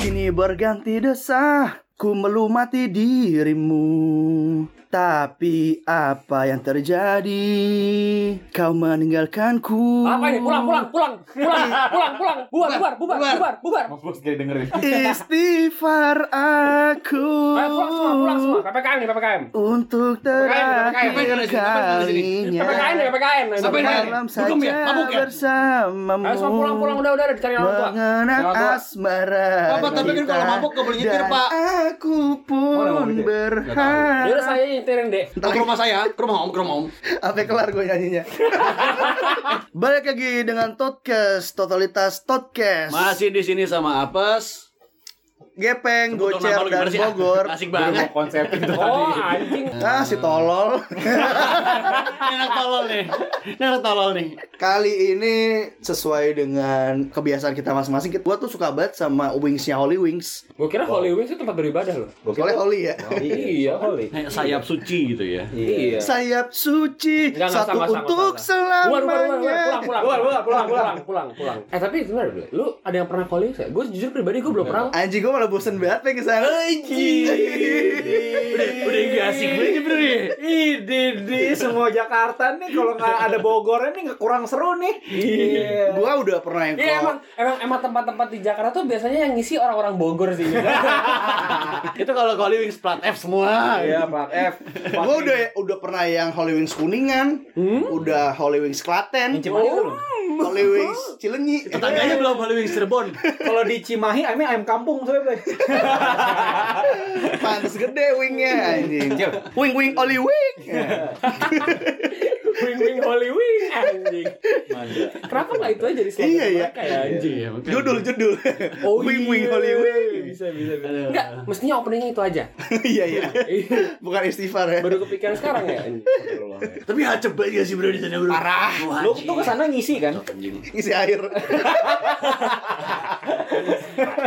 Kini berganti desah Ku melumati dirimu Tapi apa yang terjadi Kau meninggalkanku Apa ini? Pulang, pulang, pulang, pulang, pulang, pulang. Bubar, bubar, bubar, bubar, bubar. Mas Bos jadi dengerin. Istighfar aku Ayo pulang semua, pulang semua. PPKM nih, PPKM. Untuk terakhir PPKM, kalinya PPKM nih, PPKM. nih, Sampai PPKM. Malam ya? saja ya? bersamamu Ayo semua pulang, pulang. Udah, udah, udah dicari orang tua. Mengenang asmara Bapak, tapi kan kalau mabuk nggak boleh nyetir, Pak. Aku Oh, pun nggak boleh. berharap Ya udah saya nyetirin, Dek. Ke rumah saya, ke rumah om, ke rumah om. Sampai kelar gue nyanyinya Balik lagi dengan Todcast Totalitas Todcast Masih di sini sama Apes. Gepeng, Sebut Gocer, dan sih? Bogor Asik banget. mau konsepin tuh Oh, tadi. anjing. Ah si tolol Ini anak tolol nih. Ini anak tolol nih. Kali ini sesuai dengan kebiasaan kita masing-masing Gue tuh suka banget sama wingsnya Holy Wings Gue kira Holy Wings itu tempat beribadah loh. Boleh Holy ya Iya, Holy. Kayak sayap suci gitu ya. Iya. Sayap suci Enggak, enggak, Satu sama, sama, untuk sama. Selamanya Pulang, pulang, pulang, pulang, pulang, pulang, pulang, pulang. Eh tapi sebenarnya, lu ada yang pernah Holy Wings ya? Gue jujur pribadi gue belum pernah. Anjing gue malah bosen banget pengen ke sana Udah, udah gak asik banget bro ya. Ide di semua Jakarta nih kalau nggak ada Bogor ini nggak kurang seru nih. Iya. Gue udah pernah yang Iya emang emang emang tempat-tempat di Jakarta tuh biasanya yang ngisi orang-orang Bogor sih. Itu kalau Holy Wings plat F semua. Iya, Plat F. Gue udah udah pernah yang Holy Wings Kuningan Udah Holy Wings Klaten? Holy Wings Cilenyi Tetangganya belum Holy Wings Cirebon. Kalau di Cimahi ayam kampung soalnya. Bre. Pantes gede wingnya anjing Wing wing Holy Wing wing wing Holy Wing anjing. Kenapa nggak itu aja jadi slogan Iya, iya. mereka ya anjing? Iya, makanya. Judul judul Oh, Wing wing iya. Holy Wing Bisa bisa bisa. Enggak, mestinya openingnya itu aja. Iya iya Bukan istighfar ya Baru kepikiran sekarang ya. anjing. Tapi hacep banget gak sih bro di sana bro? Parah. Lu tuh ke sana ngisi kan? Isi air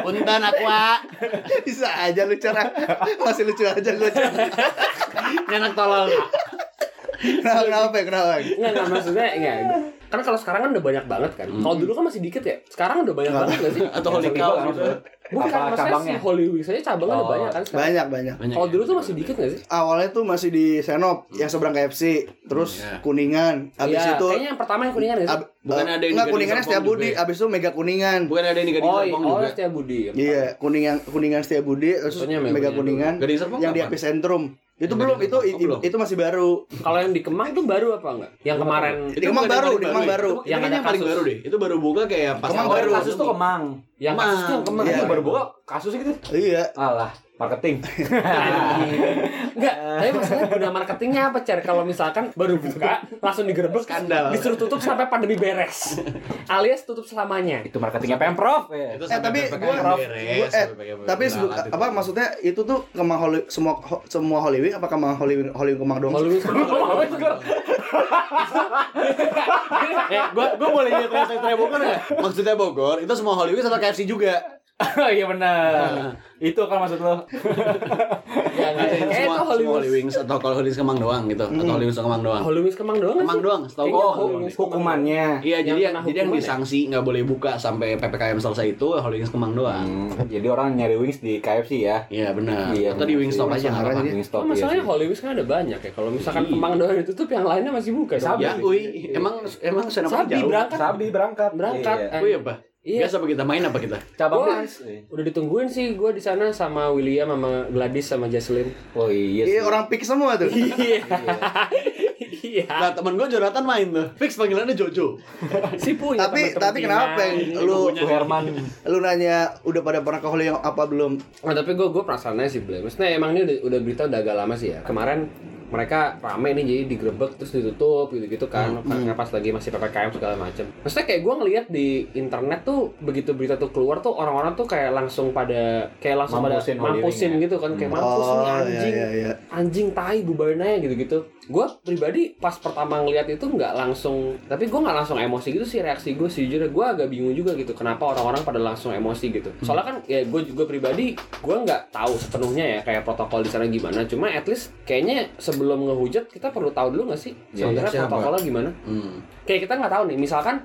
Punten aqua. Bisa aja lu cara Masih lucu aja Ini anak tolol. Kenapa kenapa ya kenapa Enggak, enggak maksudnya enggak. Kan kalau sekarang kan udah banyak banget kan. Kalau dulu kan masih dikit ya. Sekarang udah banyak banget gak sih? Atau Holy Cow gitu. Bukan Apa maksudnya si? Holy Wings aja cabangnya udah Oh. banyak kan sekarang. Banyak banyak Banyak Kalau ya? dulu tuh masih dikit gak sih? Awalnya tuh masih di Senop Yang seberang KFC Terus Iya. Kuningan Abis Iya, itu kayaknya yang pertama yang kuningan gak sih? ab- Bukan ada yang Enggak di Kuningannya Gading Setia Serpong Budi juga. Abis itu Mega Kuningan Bukan ada yang di Gading Oh, Serpong oh juga. Setia Budi. Iya, kuningan kuningan Setia Budi terus Mega Kuningan Gading Serpong yang di epicentrum. Itu belum itu itu, belum. itu masih baru. Kalau yang di Kemang tuh baru apa enggak? Yang kemarin Di Kemang baru, di Kemang baru. Itu, Yang ada yang paling baru deh. Itu baru buka kayak pas Kemang baru. Kasus tuh kemang. yang kasus tuh yang Kemang. Iya. Itu baru bawa kasus gitu. Iya. Alah, marketing. Enggak, tapi maksudnya guna marketingnya apa, Cer? Kalau misalkan baru buka, langsung digerebek, Skandal. disuruh tutup sampai pandemi beres. Alias tutup selamanya. Itu marketingnya Pemprov ya. Itu Eh tapi beres, eh tapi apa maksudnya itu tuh Kemang Holy semua ho- semua Holy Wing apa Kemang Holy Wing Kemang doang? Holy Wings Kemang Eh, gua gua boleh lihat trailer Bogor enggak? Maksudnya Bogor itu semua Wings atau KFC juga? Oh iya benar. Itu kan maksud lo. Ya, enggak ada. Kayak semua, itu Holy semua Holy Wings. Wings atau kalau Holy Wings Kemang doang gitu atau Holy Wings Kemang doang. Holy Wings Kemang doang Kemang sih? doang, setahu gua. Kemang Hukumannya. Iya, jadi yang jadi yang ya? disanksi nggak boleh buka sampai PPKM selesai itu Holy Wings Kemang doang. Hmm, jadi orang nyari wings di KFC ya. Iya benar. Iya, Atau di. Wingstop aja nggak apa-apa. Wingstop Oh, iya masalahnya. Holy Wings kan ada banyak ya. Kalau misalkan Iya. Kemang doang ditutup, yang lainnya masih buka. Sabi. Ya, emang emang Sabi jauh? berangkat. Sabi berangkat. Berangkat. Iya. Uy apa? Iya. Biasa apa kita main apa kita? Cabang Gua- Wings. Udah ditungguin sih gue di sana sama William sama Gladys sama Jaslyn. Oh iya. Iya orang pick semua tuh. Iya. Iya. Nah temen gue Jonathan main tuh. Fix panggilannya Jojo. Si punya Tapi tapi kenapa yang lu Herman. lu nanya udah pada pernah ke Holy yang apa belum? Oh, tapi gue gue perasaannya sih Blay. Maksudnya emang ini udah, udah berita udah agak lama sih ya. Kemarin mereka rame nih jadi digerebek terus ditutup gitu-gitu kan. Karena pas lagi masih PPKM segala macem. Maksudnya kayak gue ngeliat di internet tuh begitu berita tuh keluar tuh orang-orang tuh kayak langsung pada kayak langsung Mampusin pada mampusin ya? gitu kan. Kayak mampus nih Oh, iya anjing. iya iya. anjing tai bubarin aja gitu-gitu. Gue pribadi pas pertama ngeliat itu nggak langsung tapi gue nggak langsung emosi gitu sih reaksi gue sejujurnya. Gue agak bingung juga gitu kenapa orang-orang pada langsung emosi gitu. Soalnya kan ya gue juga pribadi gue nggak tahu sepenuhnya ya kayak protokol di sana gimana. Cuma at least kayaknya sebelum ngehujat kita perlu tahu dulu nggak sih Ya, sebenarnya siapa? protokolnya gimana Hmm. kayak kita nggak tahu nih misalkan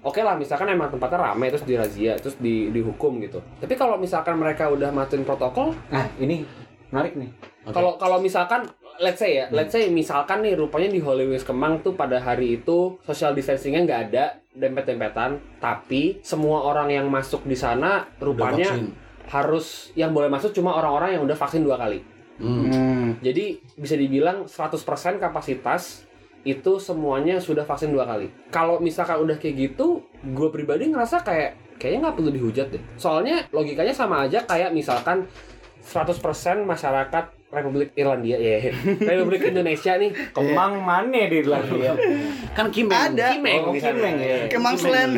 oke lah misalkan emang tempatnya rame terus dirazia terus di dihukum gitu tapi kalau misalkan mereka udah matuin protokol Nah, ini menarik nih. kalau kalau misalkan let's say ya let's say misalkan nih rupanya di Wings Kemang tuh pada hari itu social distancingnya nggak ada dempet-dempetan tapi semua orang yang masuk di sana rupanya harus yang boleh masuk cuma orang-orang yang udah vaksin dua kali Hmm. Hmm. jadi bisa dibilang 100% kapasitas itu semuanya sudah vaksin dua kali. Kalau misalkan udah kayak gitu, gue pribadi ngerasa kayak kayaknya nggak perlu dihujat deh. Soalnya logikanya sama aja kayak misalkan 100% masyarakat Republik Irlandia ya Republik Indonesia nih Kemang mana di Irlandia? Kan Kimeng. Ada. Kimeng Oh. Kimeng, ya. Kemang Slen.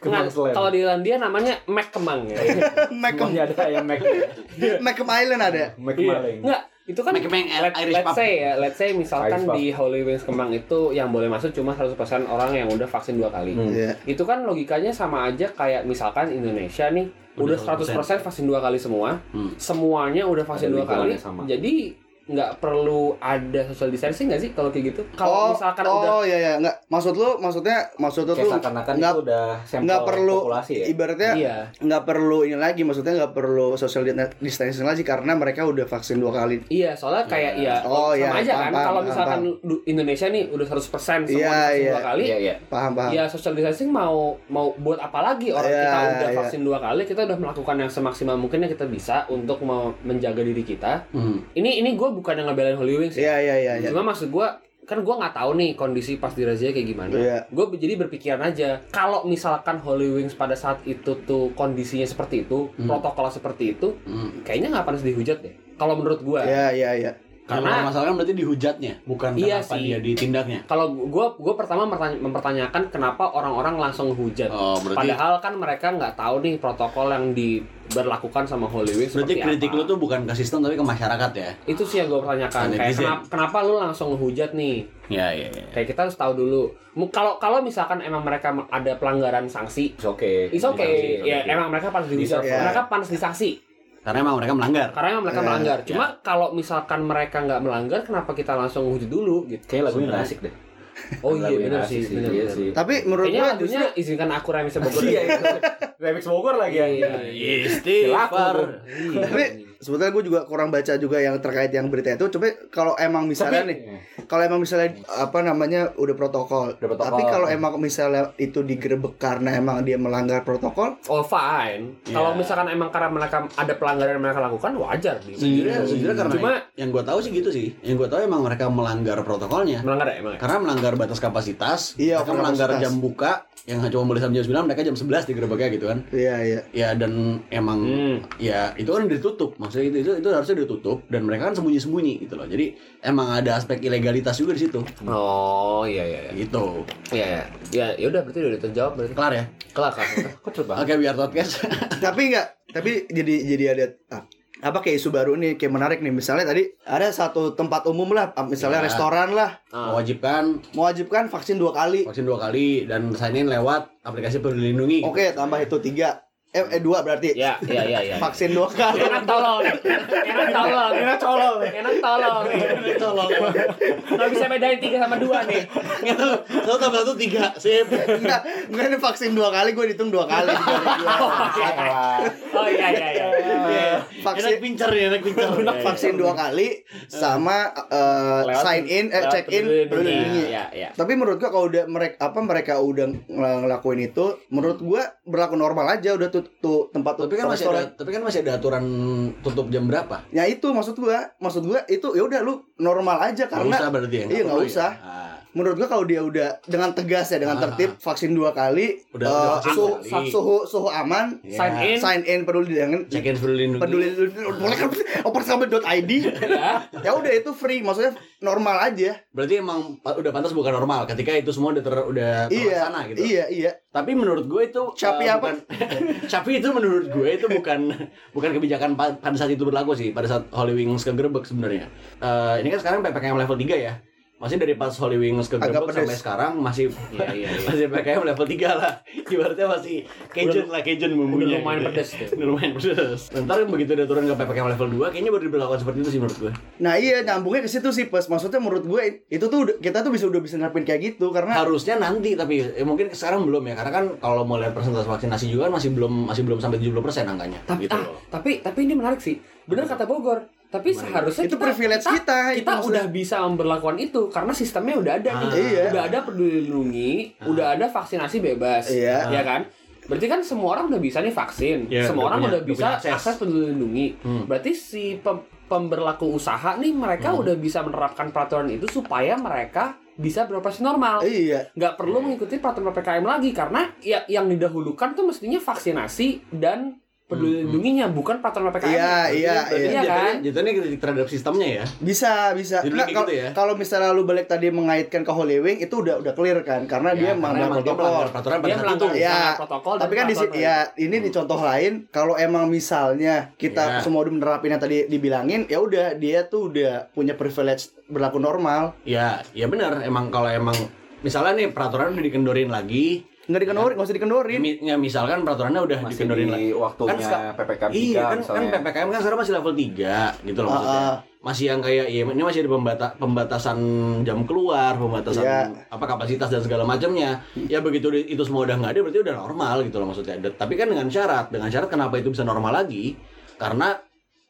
Kemang Nggak, Slen. Kalau di Irlandia namanya Mac Kemang ya. Macam Semuanya ada yang Mac. Macam Island ada. Mac Iya. maling. Enggak, itu kan Mac Kemang let, Irish let's say ya, let's say misalkan di Holy Wings Kemang itu yang boleh masuk cuma 100% orang yang udah vaksin dua kali. Hmm. Iya. Itu kan logikanya sama aja kayak misalkan Indonesia nih udah Udah 100% vaksin dua kali semua. Hmm. Semuanya udah vaksin dua kali. sama. Jadi nggak perlu ada social distancing nggak sih kalau kayak gitu? oh, Kalau misalkan oh udah iya iya nggak maksud lu maksudnya maksud lu tuh seakan-akan nggak itu udah nggak perlu populasi ya. ibaratnya iya. nggak perlu ini lagi maksudnya nggak perlu social distancing lagi karena mereka udah vaksin dua kali Iya, soalnya kayak iya Oh, sama iya, aja paham, kan paham, kalau paham, misalkan du- Indonesia nih udah 100% semua Iya, vaksin iya. dua kali. Iya, iya. paham paham Ya social distancing mau mau buat apa lagi orang Iya, kita udah iya. vaksin dua kali kita udah melakukan yang semaksimal mungkin yang kita bisa untuk mau menjaga diri kita. Hmm. Ini ini gue bukan yang ngebelain Holy Wings. ya. iya iya iya iya. Cuma maksud gue kan gue nggak tahu nih kondisi pas di razia kayak gimana. Iya. Gue jadi berpikiran aja kalau misalkan Holy Wings pada saat itu tuh kondisinya seperti itu, Hmm. protokol seperti itu, Hmm. kayaknya nggak pantas dihujat deh. Kalau menurut gue. iya iya iya Karena Karena masalah kan berarti dihujatnya, bukan Iya kenapa sih. dia ditindaknya. kalau gue gue pertama mempertanyakan kenapa orang-orang langsung hujat. Oh, berarti Padahal kan mereka nggak tahu nih protokol yang diberlakukan sama Holy Wings berarti kritik apa. lu tuh bukan ke sistem tapi ke masyarakat ya. itu sih yang gue pertanyakan kayak kenapa, kenapa lu langsung ngehujat nih Iya, iya, iya. kayak kita harus tahu dulu kalau kalau misalkan emang mereka ada pelanggaran sanksi It's okay. it's okay ya okay. emang mereka pantas dihujat ya. mereka pantas disanksi Karena emang mereka melanggar. karena emang mereka Ya, melanggar cuma kalau misalkan mereka nggak melanggar kenapa kita langsung hujat dulu gitu Kayak lagunya nggak asik deh. oh iya benar sih benar Iya sih. tapi menurut kayaknya gua lagunya justru izinkan aku remix Bogor Iya, itu. Remix Bogor lagi ya. Iya, Iya, iya. Istighfar. Iya. tapi sebetulnya gue juga kurang baca juga yang terkait yang berita itu coba kalau emang misalnya nih kalau emang misalnya apa namanya udah protokol, Udah protokol. tapi kalau emang misalnya itu digerebek karena emang dia melanggar protokol Oh fine. Iya. Kalau misalkan emang karena mereka ada pelanggaran yang mereka lakukan wajar. di- Sejujurnya, sejujurnya karena Cuma yang gue tahu sih gitu sih. Yang gue tahu emang mereka melanggar protokolnya. melanggar ya emang. ya? Karena melanggar batas kapasitas, Iya, mereka melanggar kapasitas. jam buka yang cuma boleh sampai jam 9, mereka jam 11 digerebeknya gitu kan. iya iya Ya dan emang Hmm. ya itu kan ditutup. Maksudnya itu itu, itu harusnya ditutup dan mereka kan sembunyi-sembunyi gitu loh. Jadi emang ada aspek ilegalitas juga di situ. Oh iya iya iya. Gitu. Iya iya. Ya ya udah berarti udah terjawab berarti. Kelar ya? Kelar kelar. Kok banget? Oke, biar podcast. tapi enggak tapi jadi jadi ada ah, apa kayak isu baru nih kayak menarik nih misalnya tadi ada satu tempat umum lah ah, misalnya Iya. restoran lah Ah. Mewajibkan mewajibkan vaksin dua kali vaksin dua kali dan sign in lewat aplikasi peduli lindungi. oke tambah itu tiga eh, eh dua berarti Ya iya iya iya. vaksin dua kali Enak tolong. Enak tolong. Enak colol nih. Enak tolong nih. Tolong. Nggak bisa bedain tiga sama dua nih. Satu, satu tambah satu tiga. Sip. enggak enggak ini vaksin dua kali gue hitung dua kali Oh iya iya iya. Enak vaksin pincer ya, enak pincer. vaksin dua kali sama eh, Lewat- sign in eh check in. Iya iya. Tapi menurut gua kalau udah mereka apa mereka udah ngel- ngelakuin itu, menurut gua berlaku normal aja udah tuh tempat Tapi kan masih ada, tapi kan masih ada aturan tutup jam berapa? Ya itu maksud gua, maksud gua itu ya udah lu normal aja Nggak karena usah berarti ya? iya, nggak perlu ya? Menurut gua kalau dia udah dengan tegas ya dengan Ah. tertib vaksin dua kali, Udah- eh, udah vaksin suhu, dua kali. suhu suhu aman, Ya. Sign in. sign in peduli dengan Check in peduli lindungi. peduli boleh kan opersambil.id Ya. ya udah itu free maksudnya normal aja Berarti emang udah pantas bukan normal ketika itu semua udah ter, udah iya terlaksana gitu. iya iya Tapi menurut gue itu Capi eh, apa? bukan Capi itu menurut gue itu bukan bukan kebijakan pa- pada saat itu berlaku sih, pada saat Holy Wings kegerebek sebenarnya. Eh, ini kan sekarang PPKM level 3 ya. Masih dari pas Holy Wings ke Agak pedes. sampai sekarang masih Iya, iya, iya. masih PKM level 3 lah. Ibaratnya masih Cajun lah, Cajun bumbunya. udah lumayan gitu. pedes tuh. Udah lumayan pedes. Ntar begitu udah turun ke PPKM level 2 kayaknya baru diberlakukan seperti itu sih menurut gue. Nah iya nyambungnya ke situ sih pas maksudnya menurut gue itu tuh udah- kita tuh bisa udah bisa nerapin kayak gitu karena Harusnya nanti tapi eh, mungkin sekarang belum ya karena kan kalau mau lihat persentase vaksinasi juga kan masih belum masih belum sampai 70% angkanya Tapi gitu ah, loh. tapi tapi ini menarik sih. Bener kata Bogor. Tapi seharusnya Itu privilege kita, kita maksudnya. udah bisa memperlakukan itu karena sistemnya udah ada nih. Ah, iya. Udah ada peduli lindungi, udah ada vaksinasi bebas. Iya. Ya kan? Berarti kan semua orang udah bisa nih vaksin. Iya, semua udah orang punya- udah bisa punya akses. peduli lindungi. Hmm. Berarti si pem- pemberlaku usaha nih mereka Hmm. udah bisa menerapkan peraturan itu supaya mereka bisa beroperasi normal. iya nggak perlu mengikuti peraturan ppkm lagi karena ya yang didahulukan tuh mestinya vaksinasi dan peduli lindunginya bukan peraturan ppkm iya iya Berarti iya. Iya. Kan? jatuhnya- kritik terhadap sistemnya ya? Bisa bisa. Kayak kalau gitu ya? kalau misalnya lu balik tadi mengaitkan ke Holy Wing itu udah udah clear kan? Karena dia Ya, karena melanggar emang dia protokol. melanggar peraturan pada dia saat itu. Melanggar Ya, protokol tapi kan di peraturan. sini ya ini di contoh lain kalau emang misalnya kita Ya. semua udah menerapin yang tadi dibilangin ya udah dia tuh udah punya privilege berlaku normal. Ya ya benar. Emang kalau emang misalnya nih peraturan udah dikendorin lagi nggak dikendorin nggak usah dikendorin mi- ya, misalkan peraturannya udah Masih dikendorin di lagi waktunya Kan PPKM 3 Iya kan, kan. PPKM kan sekarang masih level 3 gitu loh Ah, maksudnya. ah. Masih yang kayak ya ini masih ada pembata, pembatasan jam keluar, pembatasan Iya. apa kapasitas dan segala macamnya. Ya begitu itu semua udah nggak ada berarti udah normal gitu loh maksudnya. Dan- Tapi kan dengan syarat, dengan syarat kenapa itu bisa normal lagi? Karena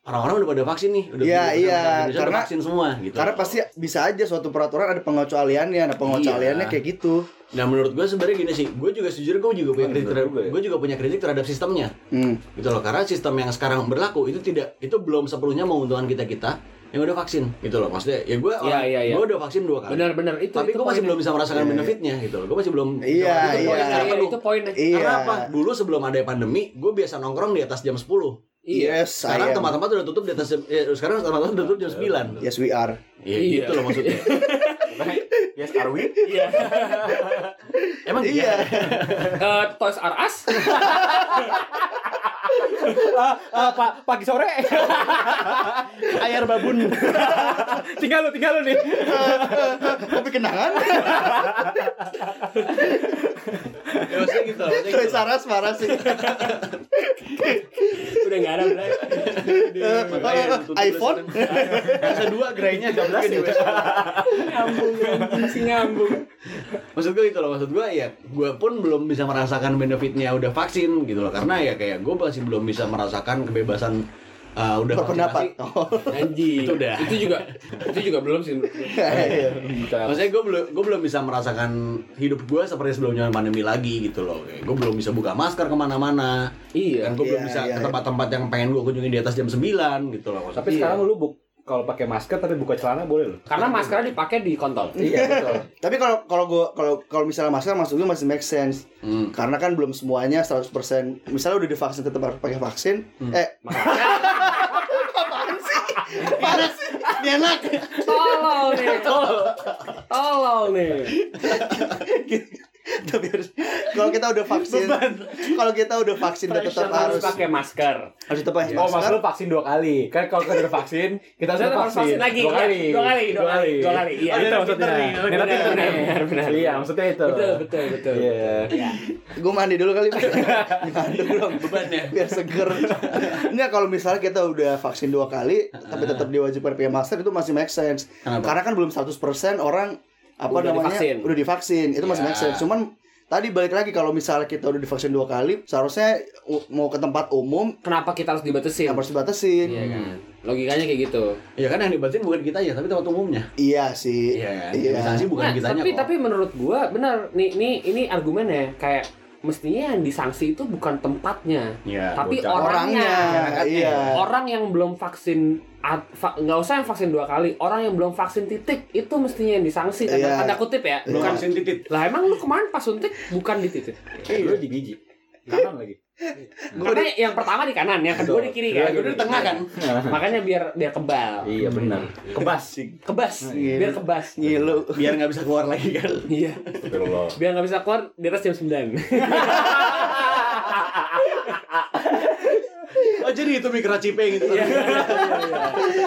orang-orang udah pada vaksin nih, udah Iya, udah- iya, udah karena- vaksin semua gitu. karena pasti bisa aja suatu peraturan ada pengecualiannya nah pengecualiannya Iya. kayak gitu Nah menurut gue sebenarnya gini sih, gue juga sejujurnya gue juga punya Oh, kritik terhadap, juga ya. gue juga punya kritik terhadap sistemnya. hmm. gitu loh karena sistem yang sekarang berlaku itu tidak itu belum sepenuhnya menguntungkan kita kita yang udah vaksin gitu loh maksudnya ya gue Iya, iya, iya. gue udah vaksin dua kali benar-benar itu tapi gue masih belum bisa merasakan Iya, iya. benefitnya gitu loh gue masih belum Iya, itu iya. poin Iya, iya, itu poinnya Iya. karena apa dulu sebelum ada pandemi gue biasa nongkrong di atas jam 10 iya yes sekarang tempat-tempat udah tutup di atas jam eh, sekarang tempat-tempat udah tutup jam 9 yes we are Iya, Iya. gitu loh maksudnya Yes, are we? iya emang iya Eh, Toys R Us Ah, ah, pa- pagi sore. air babun tinggal lu, tinggal lu nih. kopi kenangan ya, maksudnya gitu Toys gitu. R Us parah sih udah nggak ada tutup iPhone? bisa dua gerainya 13 ya nyambung masih nyambung. Maksud gue itu loh maksud gue ya gue pun belum bisa merasakan benefitnya udah vaksin gitu loh. Karena ya kayak gue masih belum bisa merasakan kebebasan uh, udah berpendapat oh. anjing Itu udah. itu juga itu juga belum sih menurut gue. Maksudnya gue belum gue belum bisa merasakan hidup gue seperti sebelumnya pandemi lagi gitu loh. Gue belum bisa buka masker ke mana-mana. iya Dan gue belum Iya, bisa iya, ke iya. tempat-tempat yang pengen gue kunjungi di atas jam 9 gitu loh. Maksudnya. Tapi sekarang lu buk kalau pakai masker tapi buka celana boleh loh. karena maskernya dipakai di kontol Iya, betul. tapi kalau kalau gua kalau kalau misalnya masker masuk gue masih make sense Hmm. karena kan belum semuanya 100% misalnya udah divaksin tetap harus pakai vaksin eh enak tolol nih tolol nih tapi harus kalau kita udah vaksin kalau kita udah vaksin udah tetap harus harus pakai masker harus tetap pakai Oh, maksud masker lu vaksin dua kali. Kan kalau kita udah vaksin, kita harus harus vaksin lagi, Dua iya. kali. Dua kali, dua kali, dua kali, iya. Oh, itu maksudnya. benar, Ini benar, benar, benar. Iya, maksudnya itu. betul betul betul Iya. gue mandi dulu kali mandi dulu Beban ya. biar seger Enggak kalau misalnya kita udah vaksin dua kali tapi tetap diwajibkan pakai masker itu masih make sense karena kan belum 100% orang apa Udah namanya divaksin. udah divaksin itu masih Ya. make sense cuman tadi balik lagi kalau misalnya kita udah divaksin dua kali seharusnya mau ke tempat umum kenapa kita harus dibatasin harus dibatasin iya kan logikanya kayak gitu Ya kan yang dibatin bukan kita ya, tapi tempat umumnya. iya sih Iya kan. Iya. Bukan Nah, kitanya tapi kok. tapi menurut gua benar nih nih ini argumennya kayak mestinya yang disanksi itu bukan tempatnya Iya. tapi bocah. orangnya, orangnya iya orang yang belum vaksin nggak usah yang vaksin dua kali orang yang belum vaksin titik itu mestinya yang disanksi tanda, tanda kutip ya bukan vaksin titit. lah emang lu kemarin pas suntik bukan di titik Lu di biji. Kanan lagi. karena yang pertama di kanan yang kedua di kiri kan Gua di tengah kan makanya biar biar kebal Iya benar. Kebas. kebas Iya. biar kebas ngilu Biar nggak bisa keluar lagi kan. iya biar nggak bisa keluar di atas jam 9 Oh jadi itu mikro cipe gitu. Iya.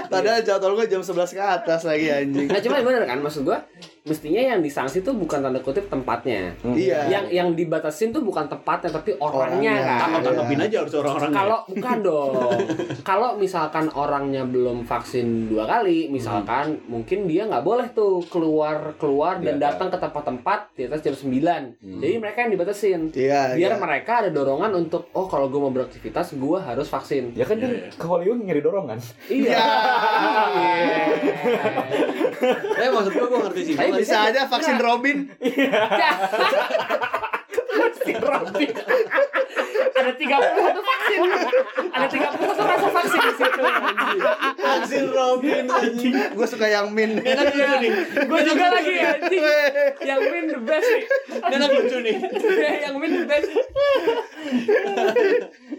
Padahal jadwal gue jam 11 ke atas lagi anjing. Nah cuma bener kan maksud gua mestinya yang disanksi tuh bukan tanda kutip tempatnya. Iya. Yang yang dibatasin tuh bukan tempatnya tapi orangnya, Orangnya. kan. Tangkap tangkapin aja harus orang-orang. Kalau bukan dong. Kalau misalkan orangnya belum vaksin dua kali, misalkan mungkin dia nggak boleh tuh keluar keluar dan Iya, datang ke tempat-tempat di atas jam 9 Jadi mereka yang dibatasin. Iya, Biar iya. mereka ada dorongan untuk oh kalau gue mau beraktivitas gue harus vaksin. Ya kan dia ke Hollywood nyari dorongan. Iya. Eh maksud gua gua ngerti sih. Tapi. Bisa aja vaksin Robin. si Robin. Ada 31 vaksin. Ada 31 rasa vaksin di situ. anjing. Vaksin Robin anjing. Gue suka yang min. Enak lucu nih. Gue juga lagi anjing. Yang win the best nih. Enak lucu nih. Yang win the best.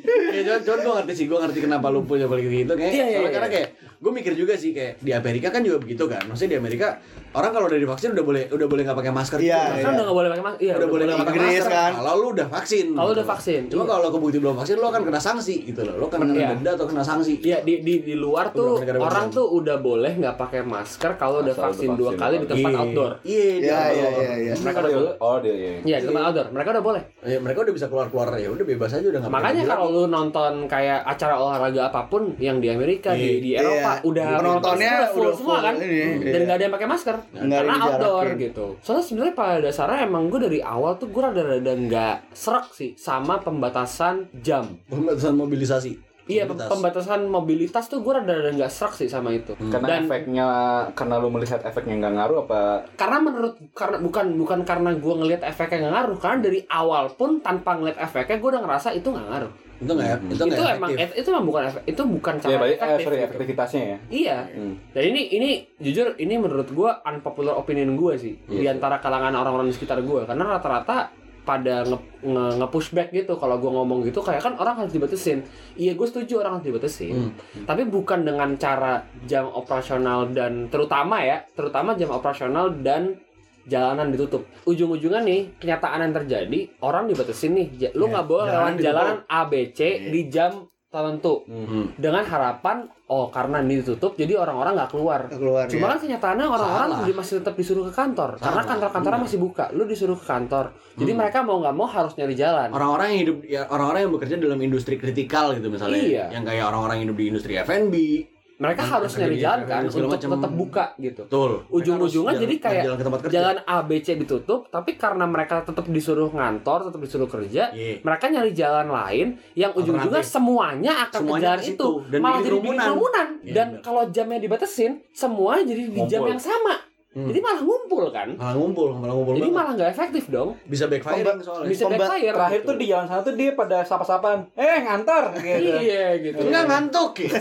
Ya cuman, cuman gue ngerti sih, gue ngerti kenapa lu punya balik gitu kayak Iya, iya, soalnya iya. karena kayak gue mikir juga sih kayak di Amerika kan juga begitu kan. Maksudnya di Amerika orang kalau udah divaksin udah boleh udah boleh nggak pakai masker Iya, gitu. Kan udah gak boleh pakai masker. Iya, udah boleh nggak pakai masker kan. kalau lu udah vaksin. Kalau gitu udah vaksin, Cuma iya. kalau kebukti belum vaksin lu akan kena sanksi gitu loh. Lu akan kena Iya. denda atau kena sanksi. Iya di di di luar tuh negara orang tuh udah boleh nggak pakai masker kalau udah udah vaksin dua vaksin. kali di tempat Iya. outdoor. Iya, di Iya, outdoor. iya, iya, iya. Mereka udah boleh. Oh dia ya. Iya di tempat outdoor. Mereka udah boleh. Ya, mereka udah bisa keluar-keluar ya udah bebas aja udah nggak Makanya kalau lu nonton kayak acara olahraga apa pun yang di Amerika di di Eropa Iya. udah Penontonnya udah full udah semua full kan ini, dan iya. nggak ada yang pakai masker ada karena outdoor gitu. Soalnya sebenarnya pada dasarnya emang gue dari awal tuh gue rada-rada nggak serak sih sama pembatasan jam. pembatasan mobilisasi. Iya Mobilitas. pembatasan mobilitas tuh gue rada-rada nggak serak sih sama itu. Karena Dan- efeknya karena lu melihat efeknya nggak ngaruh apa karena menurut karena bukan bukan karena gue ngelihat efeknya nggak ngaruh karena dari awal pun tanpa ngelihat efeknya gue udah ngerasa itu nggak ngaruh Itu nggak ya? Itu itu emang efektif. itu emang bukan efek itu bukan cara ya berarti eh, efektif sorry gitu. efektivitasnya ya. iya Hmm. dan ini ini jujur ini menurut gue unpopular opinion gue sih di antara kalangan orang-orang di sekitar gue karena rata-rata pada nge, nge, nge-pushback gitu kalau gue ngomong gitu kayak kan orang harus dibatasin iya gue setuju orang harus dibatasin tapi bukan dengan cara jam operasional dan terutama ya terutama jam operasional dan jalanan ditutup. Ujung-ujungnya nih kenyataan yang terjadi orang dibatasin nih. Lu nggak boleh jalanan lewat jalanan A B C di jam tertentu. Hmm. dengan harapan oh karena ini ditutup jadi orang-orang nggak keluar. Keluar, cuma ya. kan kenyataannya orang-orang masih tetap disuruh ke kantor. Karena Salah. kantor-kantornya masih buka. Lu disuruh ke kantor. Jadi Hmm. mereka mau nggak mau harus nyari jalan. Orang-orang yang hidup ya orang-orang yang bekerja dalam industri kritikal gitu misalnya. Iya. yang kayak orang-orang yang hidup di industri F&B mereka Yang harus nyari jalan kan untuk macam. tetap buka gitu. betul. Ujung-ujungnya jadi kayak jalan ke tempat kerja. jalan A B C ditutup tapi karena mereka tetap disuruh ngantor tetap disuruh kerja Iya. mereka nyari jalan lain yang ujung-ujungnya semuanya akan Semuanya ke jalan itu. Dan malah jadi kerumunan. kerumunan. Iya, dan kalau jamnya dibatasin semua jadi di jam yang sama Hmm. jadi malah ngumpul kan malah ngumpul malah ngumpul jadi banget. malah nggak efektif dong bisa backfire Pemba- soalnya bisa Pemba- backfire Terakhir gitu. tuh di jalan sana tuh dia pada sapa-sapaan, eh ngantar gitu. iya gitu enggak ngantuk ya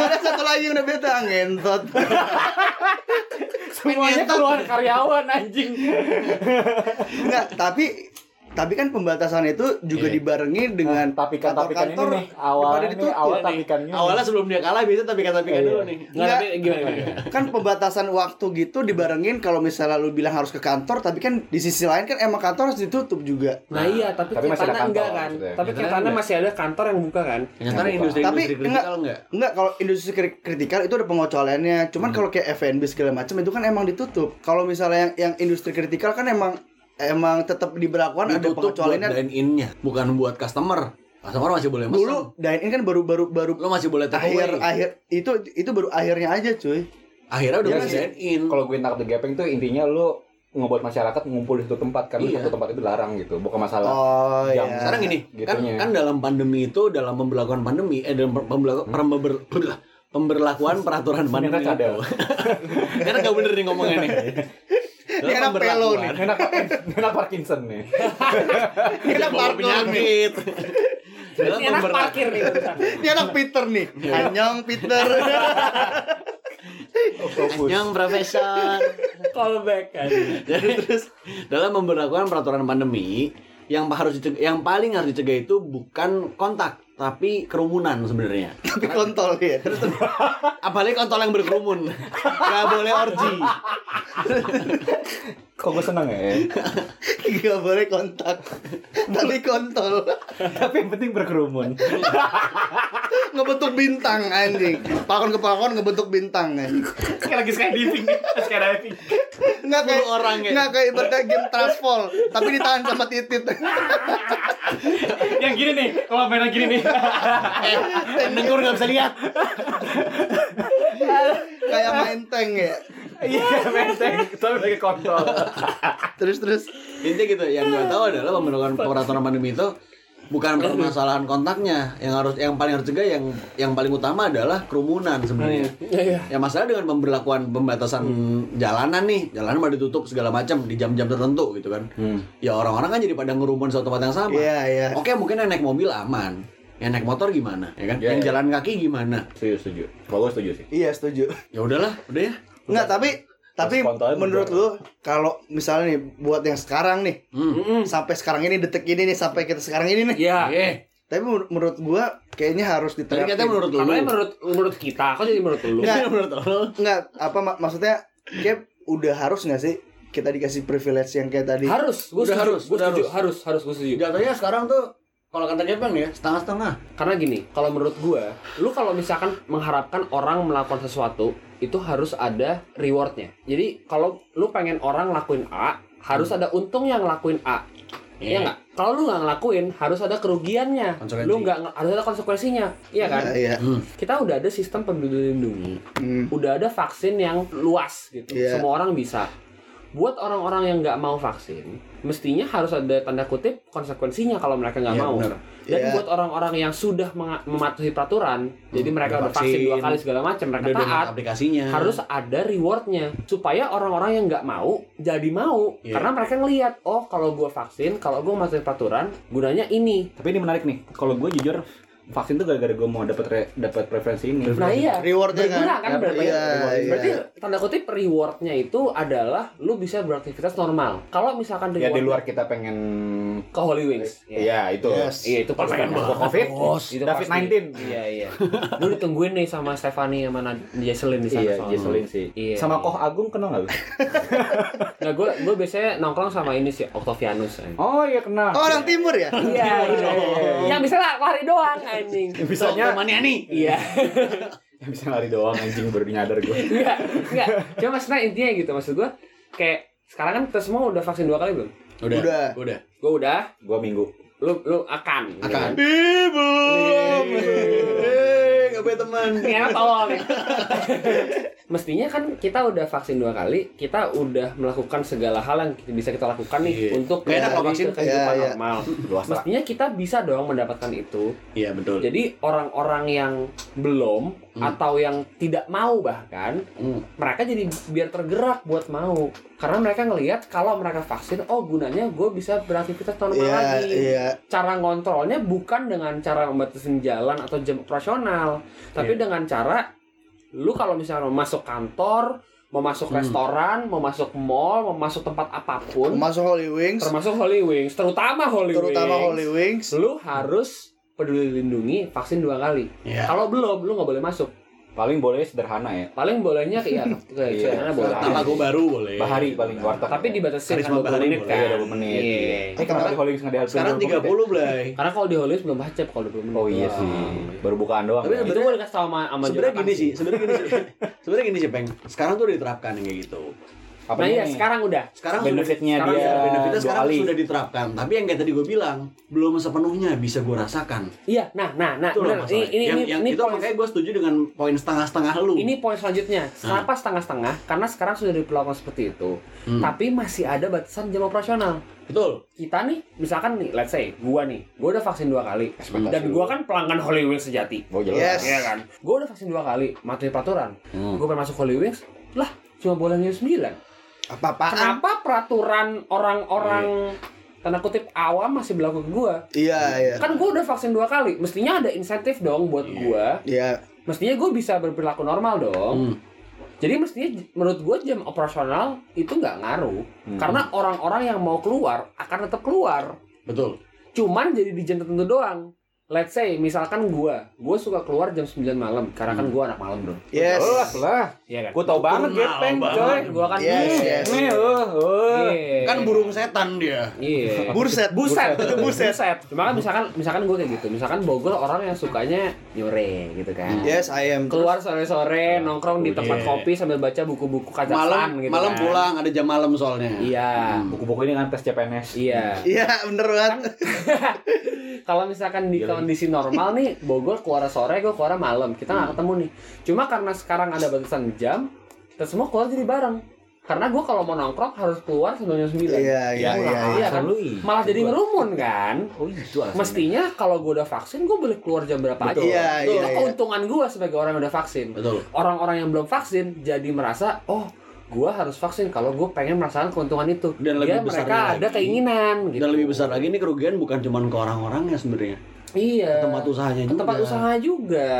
Ada satu lagi yang udah beta ngentot. semuanya keluar karyawan anjing Enggak, tapi tapi kan pembatasan itu juga Iya. dibarengi dengan Nah, tapikan tapikan ini kantor-kantor nih awalnya ditutup. awal Iya nih. tapikannya. awalnya sebelum dia kalah biasanya tapi kata tapi Iya. dulu nih nggak tapi gimana gimana kan pembatasan waktu gitu dibarengin kalau misalnya lu bilang harus ke kantor tapi kan di sisi lain kan emang kantor harus ditutup juga nah iya tapi, Tapi masih ada enggak kantor, kan maksudnya. tapi Kenyataannya kenyataannya enggak. masih ada kantor yang buka kan Yang industri Tapi industri enggak. kritikal enggak Enggak, kalau industri kri- kritikal itu ada pengecualiannya. Cuman kalau kayak F&B segala macam itu kan emang ditutup. Kalau misalnya yang yang industri kritikal kan emang emang tetap diberlakukan ada pengecualiannya. dine in-nya bukan buat customer customer masih boleh mesen Dulu dine in kan baru baru baru lo masih boleh take akhir away akhir itu itu baru akhirnya aja, cuy. akhirnya udah Iya dine in Kalau gue nangkep the gaping tuh intinya lu ngebuat masyarakat ngumpul di satu tempat karena Iya. satu tempat itu larang gitu bukan masalah Oh jam. iya. Sekarang gini, kan Gitunya. kan dalam pandemi itu dalam pemberlakuan pandemi eh dalam pemberlakuan pember- pemberlakuan peraturan pandemi. Karena gak bener nih ngomongnya nih. Ini anak pelo nih. enak enak Parkinson nih Ini anak parkour nih. ini enak pemberlakuan parkir nih. Ini anak Peter nih. Anyong Peter. yang profesor. callback kan Jadi terus dalam pemberlakuan peraturan pandemi yang harus dicegah, yang paling harus dicegah itu bukan kontak tapi kerumunan sebenarnya. Tapi kontol ya. Apalagi kontol yang berkerumun. Gak boleh orgi. Kok gue seneng ya? Gak boleh kontak. Tapi kontol. Tapi yang penting berkerumun. Ngebentuk bintang anjing. Pakon ke pakon ngebentuk bintang anjing. Kayak lagi skydiving skydiving. Nggak kayak orang ya. Nggak kayak ibaratnya game Trustfall, tapi ditahan sama titit. Yang gini nih, kalau mainan gini nih. Pendengar nggak bisa lihat. kayak main tank ya. Iya, menteng. Tapi lagi kontol. Terus terus. Intinya gitu, yang gue tahu adalah pembentukan peraturan pandemi itu bukan permasalahan kontaknya. Yang harus yang paling harus cegah yang yang paling utama adalah kerumunan sebenarnya. Iya. ya masalah dengan pemberlakuan pembatasan jalanan nih. Jalanan mau ditutup segala macam di jam-jam tertentu gitu kan. Ya orang-orang kan jadi pada ngerumun suatu tempat yang sama. Iya iya. oke mungkin yang naik mobil aman yang naik motor gimana ya kan Iya, yang iya. jalan kaki gimana Setuju, setuju. Kalau gue setuju sih. Iya setuju. ya udahlah udah ya Enggak, tapi tapi menurut lu kalau misalnya nih buat yang sekarang nih hmm. sampai sekarang ini detik ini nih sampai kita sekarang ini nih. Iya. Eh, Tapi menur- menurut gua kayaknya harus diterapin. katanya menurut lu Namanya menurut menurut kita, kok jadi menurut lu? Nggak. menurut lu Enggak, apa mak- maksudnya kayak udah harus nggak sih kita dikasih privilege yang kayak tadi? Harus, gue Udah setuju, harus, udah setuju, harus. harus, harus, gue setuju. jatuhnya sekarang tuh kalau kata Jepang ya setengah-setengah Karena gini, kalau menurut gua, lu kalau misalkan mengharapkan orang melakukan sesuatu, itu harus ada rewardnya. Jadi kalau lu pengen orang ngelakuin A, harus ada untung yang ngelakuin A. Iya nggak? Kalau lu nggak ngelakuin, harus ada kerugiannya. Lu nggak harus ada konsekuensinya. Iya kan? Iya, iya. Hmm. Kita udah ada sistem peduli lindungi, Hmm. udah ada vaksin yang luas gitu. Iya. Semua orang bisa. Buat orang-orang yang nggak mau vaksin, mestinya harus ada tanda kutip konsekuensinya kalau mereka nggak Iya, mau. benar. Dan Iya. buat orang-orang yang sudah mematuhi peraturan, jadi mereka udah vaksin vaksin, dua kali segala macam, mereka udah taat, aplikasinya harus ada rewardnya supaya orang-orang yang nggak mau jadi mau Iya. karena mereka ngelihat oh kalau gua vaksin kalau gua mematuhi peraturan gunanya ini Tapi ini menarik nih. Kalau gue jujur vaksin tuh gara-gara gue mau dapat re- dapat preferensi ini. nah iya Rewardnya kan? berguna kan berarti Iya, iya. berarti tanda kutip rewardnya itu adalah lu bisa beraktivitas normal kalau misalkan Ya di reward luar kita pengen ke Holy Wings Iya, itu. Yes. iya itu pasti Pengen. Covid, itu David pasti. 19. iya iya lu ditungguin nih sama Stefani sama Jesselyn di sana Iya. Jesselyn sih. Iya. Sama Koh Agung kenal nggak lu? Nah, gue gue biasanya nongkrong sama ini sih Octavianus. anjing. Oh iya kenal. Oh, orang timur ya? Iya, iya, iya. Yang bisa lah lari doang anjing. Bisanya Iya. yang bisa lari doang anjing baru nyadar gue. Enggak, enggak. Cuma maksudnya intinya gitu maksud gue kayak sekarang kan kita semua udah vaksin dua kali belum? Udah Udah. udah Gue udah, Gue minggu. lu lu akan. akan kan? Ibu. eh nggak punya teman tolol nih. Mestinya kan kita udah vaksin dua kali, kita udah melakukan segala hal yang bisa kita lakukan nih Iya. untuk kalau vaksin. ke kehidupan Iya, iya. normal. Luas lah. Mestinya kita bisa dong mendapatkan itu. iya betul Jadi orang-orang yang belum Hmm. atau yang tidak mau bahkan Hmm. mereka jadi biar tergerak buat mau karena mereka ngelihat kalau mereka vaksin oh gunanya gue bisa beraktivitas normal Iya, lagi iya. cara ngontrolnya bukan dengan cara membatasin jalan atau jam operasional tapi Iya. dengan cara lu kalau misalnya mau masuk kantor mau masuk Hmm. restoran mau masuk mall mau masuk tempat apa pun Masuk Holy Wings, termasuk Holy Wings terutama Holy terutama Wings Holy Wings. lu harus peduli lindungi vaksin dua kali Iya. kalau belum lu nggak boleh masuk Paling boleh sederhana ya. paling bolehnya ke ya ke Iya. boleh Tamago baru boleh Bahari paling warteg. tapi dibatasi kan 20 Bahari menit kan Iya, 20 menit. Iya. Eh kenapa di Holy Wings nggak diharuskan sekarang 20 menit 30 Blay karena kalau di Wings belum hajab kalau 20 menit ya? Oh iya sih. Baru bukaan doang. Tapi ya. itu gue dikasih sama sama sebenarnya gini sih sebenarnya gini sih sebenarnya gini sih peng sekarang tuh udah diterapkan yang kayak gitu apa nah iya nih? sekarang udah. Sekarang benefitnya sudah, dia. Ya, sekarang, benefitnya sekarang sudah diterapkan. Tapi yang kayak tadi gue bilang belum sepenuhnya bisa gue rasakan. Iya. Nah, nah, nah. Itu bener, ini, ini, yang, ini, yang ini itu poin, makanya gue setuju dengan poin setengah-setengah lu. Ini poin selanjutnya. Nah. Kenapa hmm. setengah-setengah? Karena sekarang sudah diperlakukan seperti itu. Hmm. Tapi masih ada batasan jam operasional. Betul. Kita nih, misalkan nih, let's say, gua nih, gua udah vaksin dua kali. hmm. dan gua kan pelanggan Hollywood sejati. Oh, jelas. Iya yes. Iya kan? Gua udah vaksin dua kali, matuhi peraturan. Hmm. Gua pengen masuk Hollywood, lah cuma boleh 9 apa apa kenapa peraturan orang-orang iya. tanda kutip awam masih berlaku ke gue iya iya kan gue udah vaksin dua kali mestinya ada insentif dong buat iya. gue iya mestinya gue bisa berperilaku normal dong hmm. Jadi mestinya menurut gue jam operasional itu nggak ngaruh hmm. karena orang-orang yang mau keluar akan tetap keluar. Betul. Cuman jadi di jam tertentu doang let's say misalkan gua, gua suka keluar jam 9 malam karena kan gua anak malam, Bro. Yes. Jelas lah. Iya kan? Gua tau banget gepeng, coy. Gua kan Yes, yes. Nih, uh, uh. Iya. Kan burung setan dia. Iya. Burset. Buset, itu Buset. buset. Cuma kan misalkan misalkan gue kayak gitu. Misalkan Bogor orang yang sukanya nyore gitu kan. Yes, I am. Keluar sore-sore nongkrong di tempat Iya. kopi sambil baca buku-buku kacakan Malam gitu malam kan. pulang ada jam malam soalnya. Iya. Buku-buku ini kan tes CPNS. Iya. Iya, bener banget. Kalau misalkan di kondisi normal nih, Bogor keluar sore, gue keluar malam. Kita nggak ketemu nih. Cuma karena sekarang ada batasan jam, kita semua keluar jadi bareng. Karena gue kalau mau nongkrong harus keluar sebelum jam 9. Iya, iya, iya. Iya kan? Iya. Malah jadi ngerumun kan? Oh itu alasannya. Mestinya kalau gue udah vaksin, gue boleh keluar jam berapa aja. Betul. Iya, Itu iya, iya. keuntungan gue sebagai orang yang udah vaksin. Betul. Orang-orang yang belum vaksin jadi merasa, oh, gue harus vaksin kalau gue pengen merasakan keuntungan itu. Dan lebih Ya, mereka besarnya ada lagi- keinginan. Gitu. Dan lebih besar lagi ini kerugian bukan cuma ke orang-orangnya sebenarnya. Iya. Tempat usahanya Ke juga. tempat usaha juga.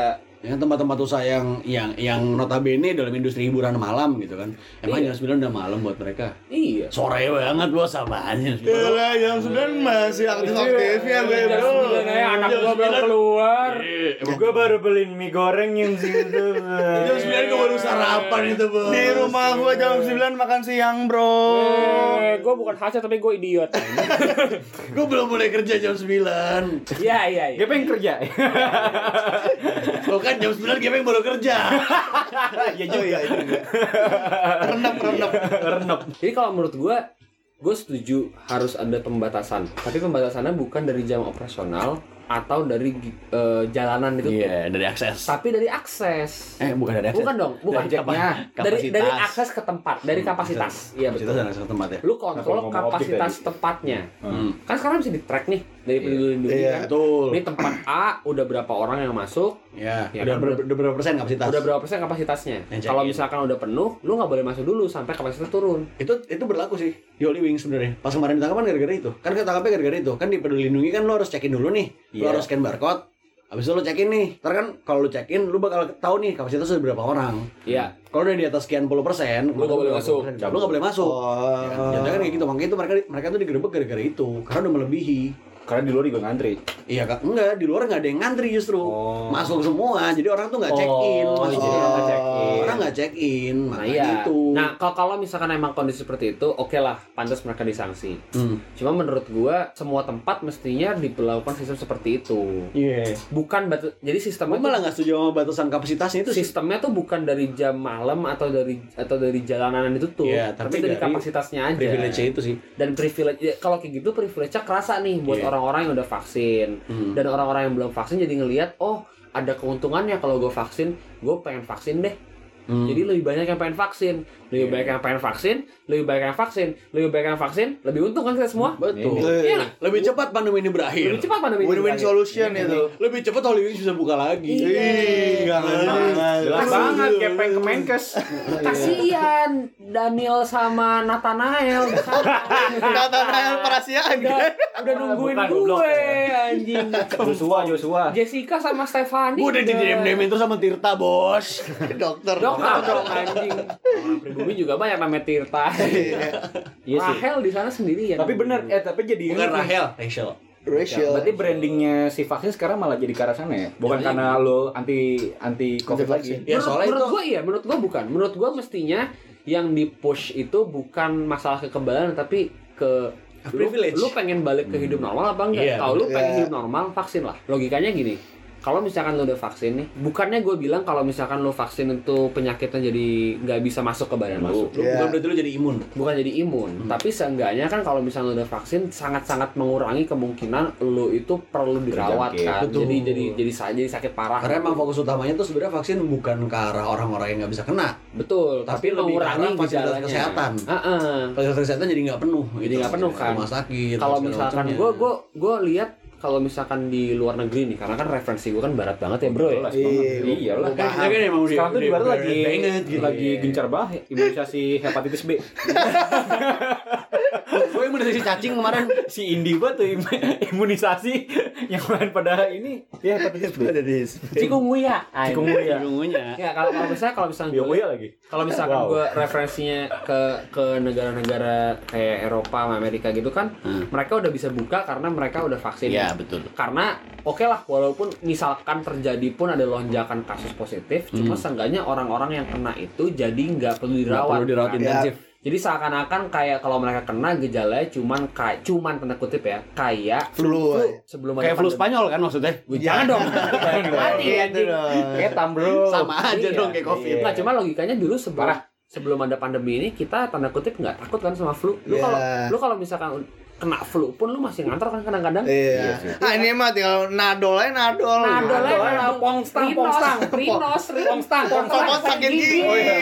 Ya tempat-tempat usaha yang yang yang notabene dalam industri hiburan malam gitu kan. Emang Iya. jam 9 udah malam buat mereka. Iya. Sore banget bos apaan Gila, jam 9 masih aktif-aktifnya gue, Jam bro. sembilan aja anak gua belum keluar. Gua baru beliin mie goreng yang situ. Jam 9 gue baru sarapan itu bos. Di rumah gua jam 9 makan siang, bro. Eh, gue bukan hasil tapi gue idiot. Gue belum mulai kerja jam 9 Iya, iya, iya. Gepeng kerja. Kan jam 9 Gepeng baru kerja Ya Oh iya, juga. Renep, renep. Renep. Jadi kalau menurut gue, gue setuju harus ada pembatasan. Tapi pembatasannya bukan dari jam operasional atau dari eh, jalanan itu. Iya dari akses Tapi dari akses. Eh bukan dari akses Bukan dong, bukan. Dari jaknya. Dari dari akses ke tempat, dari kapasitas. Iya Kapasitas betul. dan akses ke tempat ya Lu Nah, kontrol ngomong kapasitas tempatnya. Hmm. Kan sekarang bisa di track nih dari peduli lindungi Iya. kan. Betul Ini tempat A udah berapa orang yang masuk, Ya, Ya udah, kan? ber- udah berapa persen kapasitas? udah berapa persen kapasitasnya. Kalau misalkan udah penuh, lu nggak boleh masuk dulu sampai kapasitas turun. itu itu berlaku sih di Holy Wings sebenarnya pas kemarin ditangkap kan gara-gara itu kan ketangkapnya gara-gara itu kan di peduli lindungi kan lo harus check in dulu nih lo Iya. harus scan barcode habis itu lo check in nih ntar kan kalau lo check in lo bakal tahu nih kapasitas udah berapa orang Iya. kalau udah di atas sekian puluh persen Lu nggak boleh masuk. lo nggak boleh masuk Oh. Ya kan? Jatuhnya kan kayak gitu makanya itu mereka mereka tuh digerebek gara-gara itu karena udah melebihi Karena di luar juga ngantri. Iya kak, enggak di luar nggak ada yang ngantri justru Oh. masuk semua, jadi orang tuh nggak check in, Oh, masuk. jadi orang nggak check in. orang nggak check in, Nah iya. itu. Nah kalau kalau misalkan emang kondisi seperti itu, oke lah, pantas mereka disanksi. Hmm. Cuma menurut gua semua tempat mestinya diberlakukan sistem seperti itu. Iya. Bukan batu, jadi sistemnya malah tuh, nggak setuju sama batasan kapasitasnya itu sistemnya tuh bukan dari jam malam atau dari atau dari jalanan itu tuh, Iya, tapi, tapi dari dari kapasitasnya aja. Privilege itu sih. Dan privilege ya, kalau kayak gitu privilege-nya kerasa nih buat Iya. Orang-orang yang udah vaksin Hmm. dan orang-orang yang belum vaksin jadi ngelihat oh ada keuntungannya kalau gue vaksin, gue pengen vaksin deh. Hmm. Jadi lebih banyak yang pengen vaksin, lebih banyak yang pengen vaksin, lebih banyak yang vaksin, lebih banyak yang vaksin, lebih untung kan kita semua? betul. Iya nggak? Lebih cepat pandemi ini berakhir. Lebih cepat pandemi ini Win-win berakhir. solution itu. Lebih cepat Holy Wings bisa buka lagi. Ih, jangan banget. Jelas banget Gepeng ke Menkes. Kasihan Daniel sama Nathanael. Nathanael Parasiaan udah, kan? udah nungguin gue anjing. Joshua, Joshua. Jessica sama Stefani. Udah di DM terus sama Tirta bos. Dokter. Dokter dong anjing. Orang pribumi juga banyak namanya Tirta. Iya sih. Rahel di sana sendirian. Tapi bener, eh tapi jadi Bukan. Rahel, Rachel. Rachel. Berarti brandingnya si vaksin sekarang malah jadi ke arah sana ya? Bukan Ya, karena lo anti anti covid lagi. Ya menurut, soalnya menurut itu gue iya, menurut gue bukan. Menurut gue mestinya yang di push itu bukan masalah kekebalan tapi ke lu, Privilege. lu pengen balik ke hidup normal apa enggak? Iya, Kalau lu pengen Iya. hidup normal, vaksin lah. Logikanya gini. Kalau misalkan lu udah vaksin nih, bukannya gue bilang kalau misalkan lu vaksin itu penyakitnya jadi nggak bisa masuk ke badan. Lu Iya. bukan berarti lu jadi imun. Bukan jadi imun, tapi seenggaknya kan kalau misalnya lu udah vaksin sangat-sangat mengurangi kemungkinan lu itu perlu dirawat Terjangkit. kan. Betul. Jadi jadi jadi sa- jadi sakit parah. Karena emang fokus utamanya tuh sebenarnya vaksin bukan ke arah orang-orang yang nggak bisa kena. Betul, tapi, Tapi lebih ke mengurangi arah fasilitas kesehatan. Heeh. Fasilitas kesehatan jadi nggak penuh. Jadi nggak penuh, kan. Rumah sakit. Kalau misalkan gue gue gue lihat kalau misalkan di luar negeri nih, karena kan referensi gue kan barat banget ya bro ya. Iya. Iya lah. Kan kita kan emang udah- Sekarang tuh di barat lagi banget gitu. lagi gencar banget imunisasi hepatitis B. Yang imunisasi cacing kemarin. si Indi gua tuh im- imunisasi yang lain pada ini ya hepatitis B. Ada di Cikungunya. Cikungunya. Cikungunya. Ya kalau kalau misalnya kalau misalnya gua- lagi. Kalau misalkan Wow. gue referensinya ke ke negara-negara kayak Eropa, sama Amerika gitu kan, Hmm. mereka udah bisa buka karena mereka udah vaksin. Iya, betul. Karena oke lah, walaupun misalkan terjadi pun ada lonjakan kasus positif, cuma seenggaknya orang-orang yang kena itu jadi nggak perlu Hmm. Nggak dirawat. perlu dirawat kan. intensif. Jadi seakan-akan kayak kalau mereka kena gejalanya cuman kayak cuman tanda kutip ya, kayak Flu. sebelum Kayak flu. Spanyol kan maksudnya? Jangan dong. Mati Gitu anjing. dong. Ketam bro. Sama aja Iya. dong kayak Covid. Nggak, cuma logikanya dulu sebelum Parah. sebelum ada pandemi ini kita tanda kutip nggak takut kan sama flu. Lu Iya. kalau lu kalau misalkan kena flu pun lu masih ngantor kan kadang-kadang. Iya. Ah ini mah tinggal nadol aja nadol. Nadol aja, Nadol pongstang, Rinos, pongstang. Rinos, Pongstang, Pongstang, sakit gigi. Oh iya.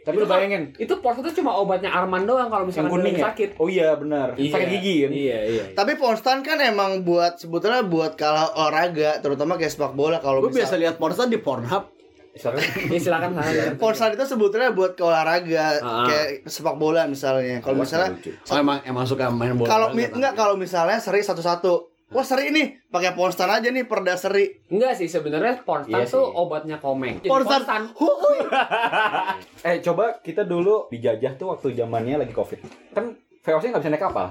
Tapi lu kan- bayangin Itu pors itu cuma obatnya Arman doang kalau misalkan kuning ya? sakit. Oh iya benar. Iya. Sakit gigi kan? Iya, iya. Tapi Ponstan kan emang buat sebetulnya buat kalah olahraga, terutama kayak sepak bola kalau Gue biasa lihat porsan di Pornhub. Misalkan Ya silakan sana. Ponstan itu sebetulnya buat ke olahraga Ah. kayak sepak bola misalnya. Kalau misalnya Oh, emang emang suka main bola. kalau enggak kalau misalnya seri satu-satu. Wah seri nih, pakai Ponstan aja nih perda seri. Enggak sih sebenarnya Ponstan Iya tuh sih. obatnya komeng. Ponstan. Eh coba kita dulu dijajah tuh waktu zamannya lagi covid. Kan VOC nggak bisa naik kapal.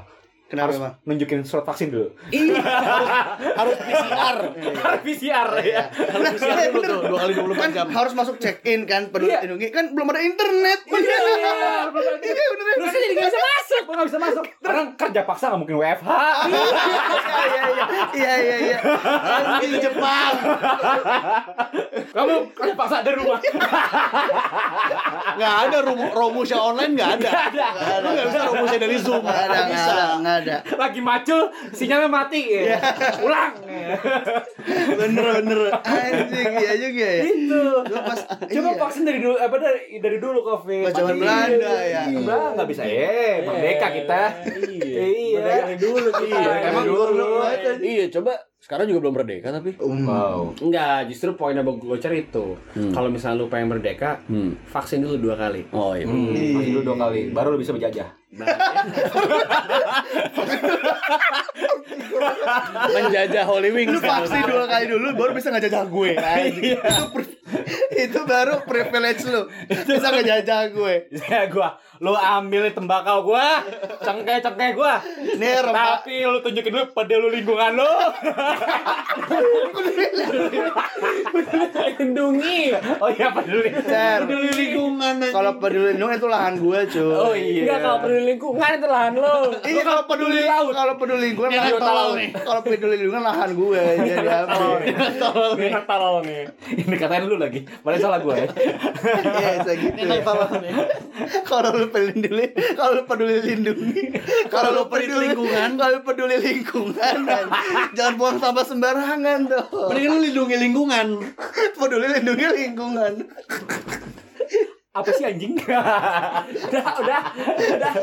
Kenapa Harus emang? nunjukin surat vaksin dulu. harus PCR. Harus PCR ya. Harus PCR dulu tuh, dua kali 24 Kan jam. harus masuk check in kan peduli Iya. kan belum ada internet. Iya, Iya bener. Terus jadi nggak bisa masuk. Gue nggak bisa masuk. Orang kerja paksa nggak mungkin WFH. Iya iya iya iya iya. Itu Jepang. Kamu kerja paksa dari rumah. Nggak ada Romusha online nggak ada. Lu nggak bisa Romusha dari Zoom. Nggak ada bisa. ada ada. Lagi macul, sinyalnya mati. Ya. Ulang. Bener bener. Anjing iya juga ya. Itu. Gua pas Coba iya. vaksin dari dulu apa dari dari dulu covid. Pas zaman Belanda ya. Belanda nggak bisa ya, merdeka kita. Iya. Iya. Dari dulu kita. Iya, emang dulu. Iya, coba sekarang juga belum merdeka tapi. Wow. Enggak, justru poinnya Bang Gocer itu. Kalau misalnya lu pengen merdeka, Hmm. vaksin dulu dua kali. Oh iya. Hmm, vaksin dulu dua kali, baru lu bisa berjajah. Nah, Menjajah Holy Wings. lu vaksin dua kali dulu baru bisa ngejajah gue. Anjing. itu itu baru privilege lu. Bisa ngejajah gue. Ya gua, lu ambil tembakau gua, cengkeh-cengkeh gua. Nih rempah Tapi lu tunjukin dulu peduli lingkungan lu. lindungi. Oh iya peduli. Cer. Peduli lingkungan. Kalau peduli lindungi itu lahan gue, cuy. Oh iya. Enggak kalau peduli lingkungan itu lahan lu. Iya kalau peduli kalau peduli lingkungan lahan tolol. nih. Kalau peduli lingkungan lahan gue jadi apa? Ini tolol nih. Ini katain lu lagi. Padahal salah gua ya. Iya, bisa gitu. ya. Kalau lu peduli kalau lu peduli lindungi, kalau lu peduli lingkungan, kalau peduli lingkungan, jangan buang sampah sembarangan tuh. Mendingan lu lindungi lingkungan. Peduli lindungi lingkungan. Apa sih anjing? Udah, udah, udah.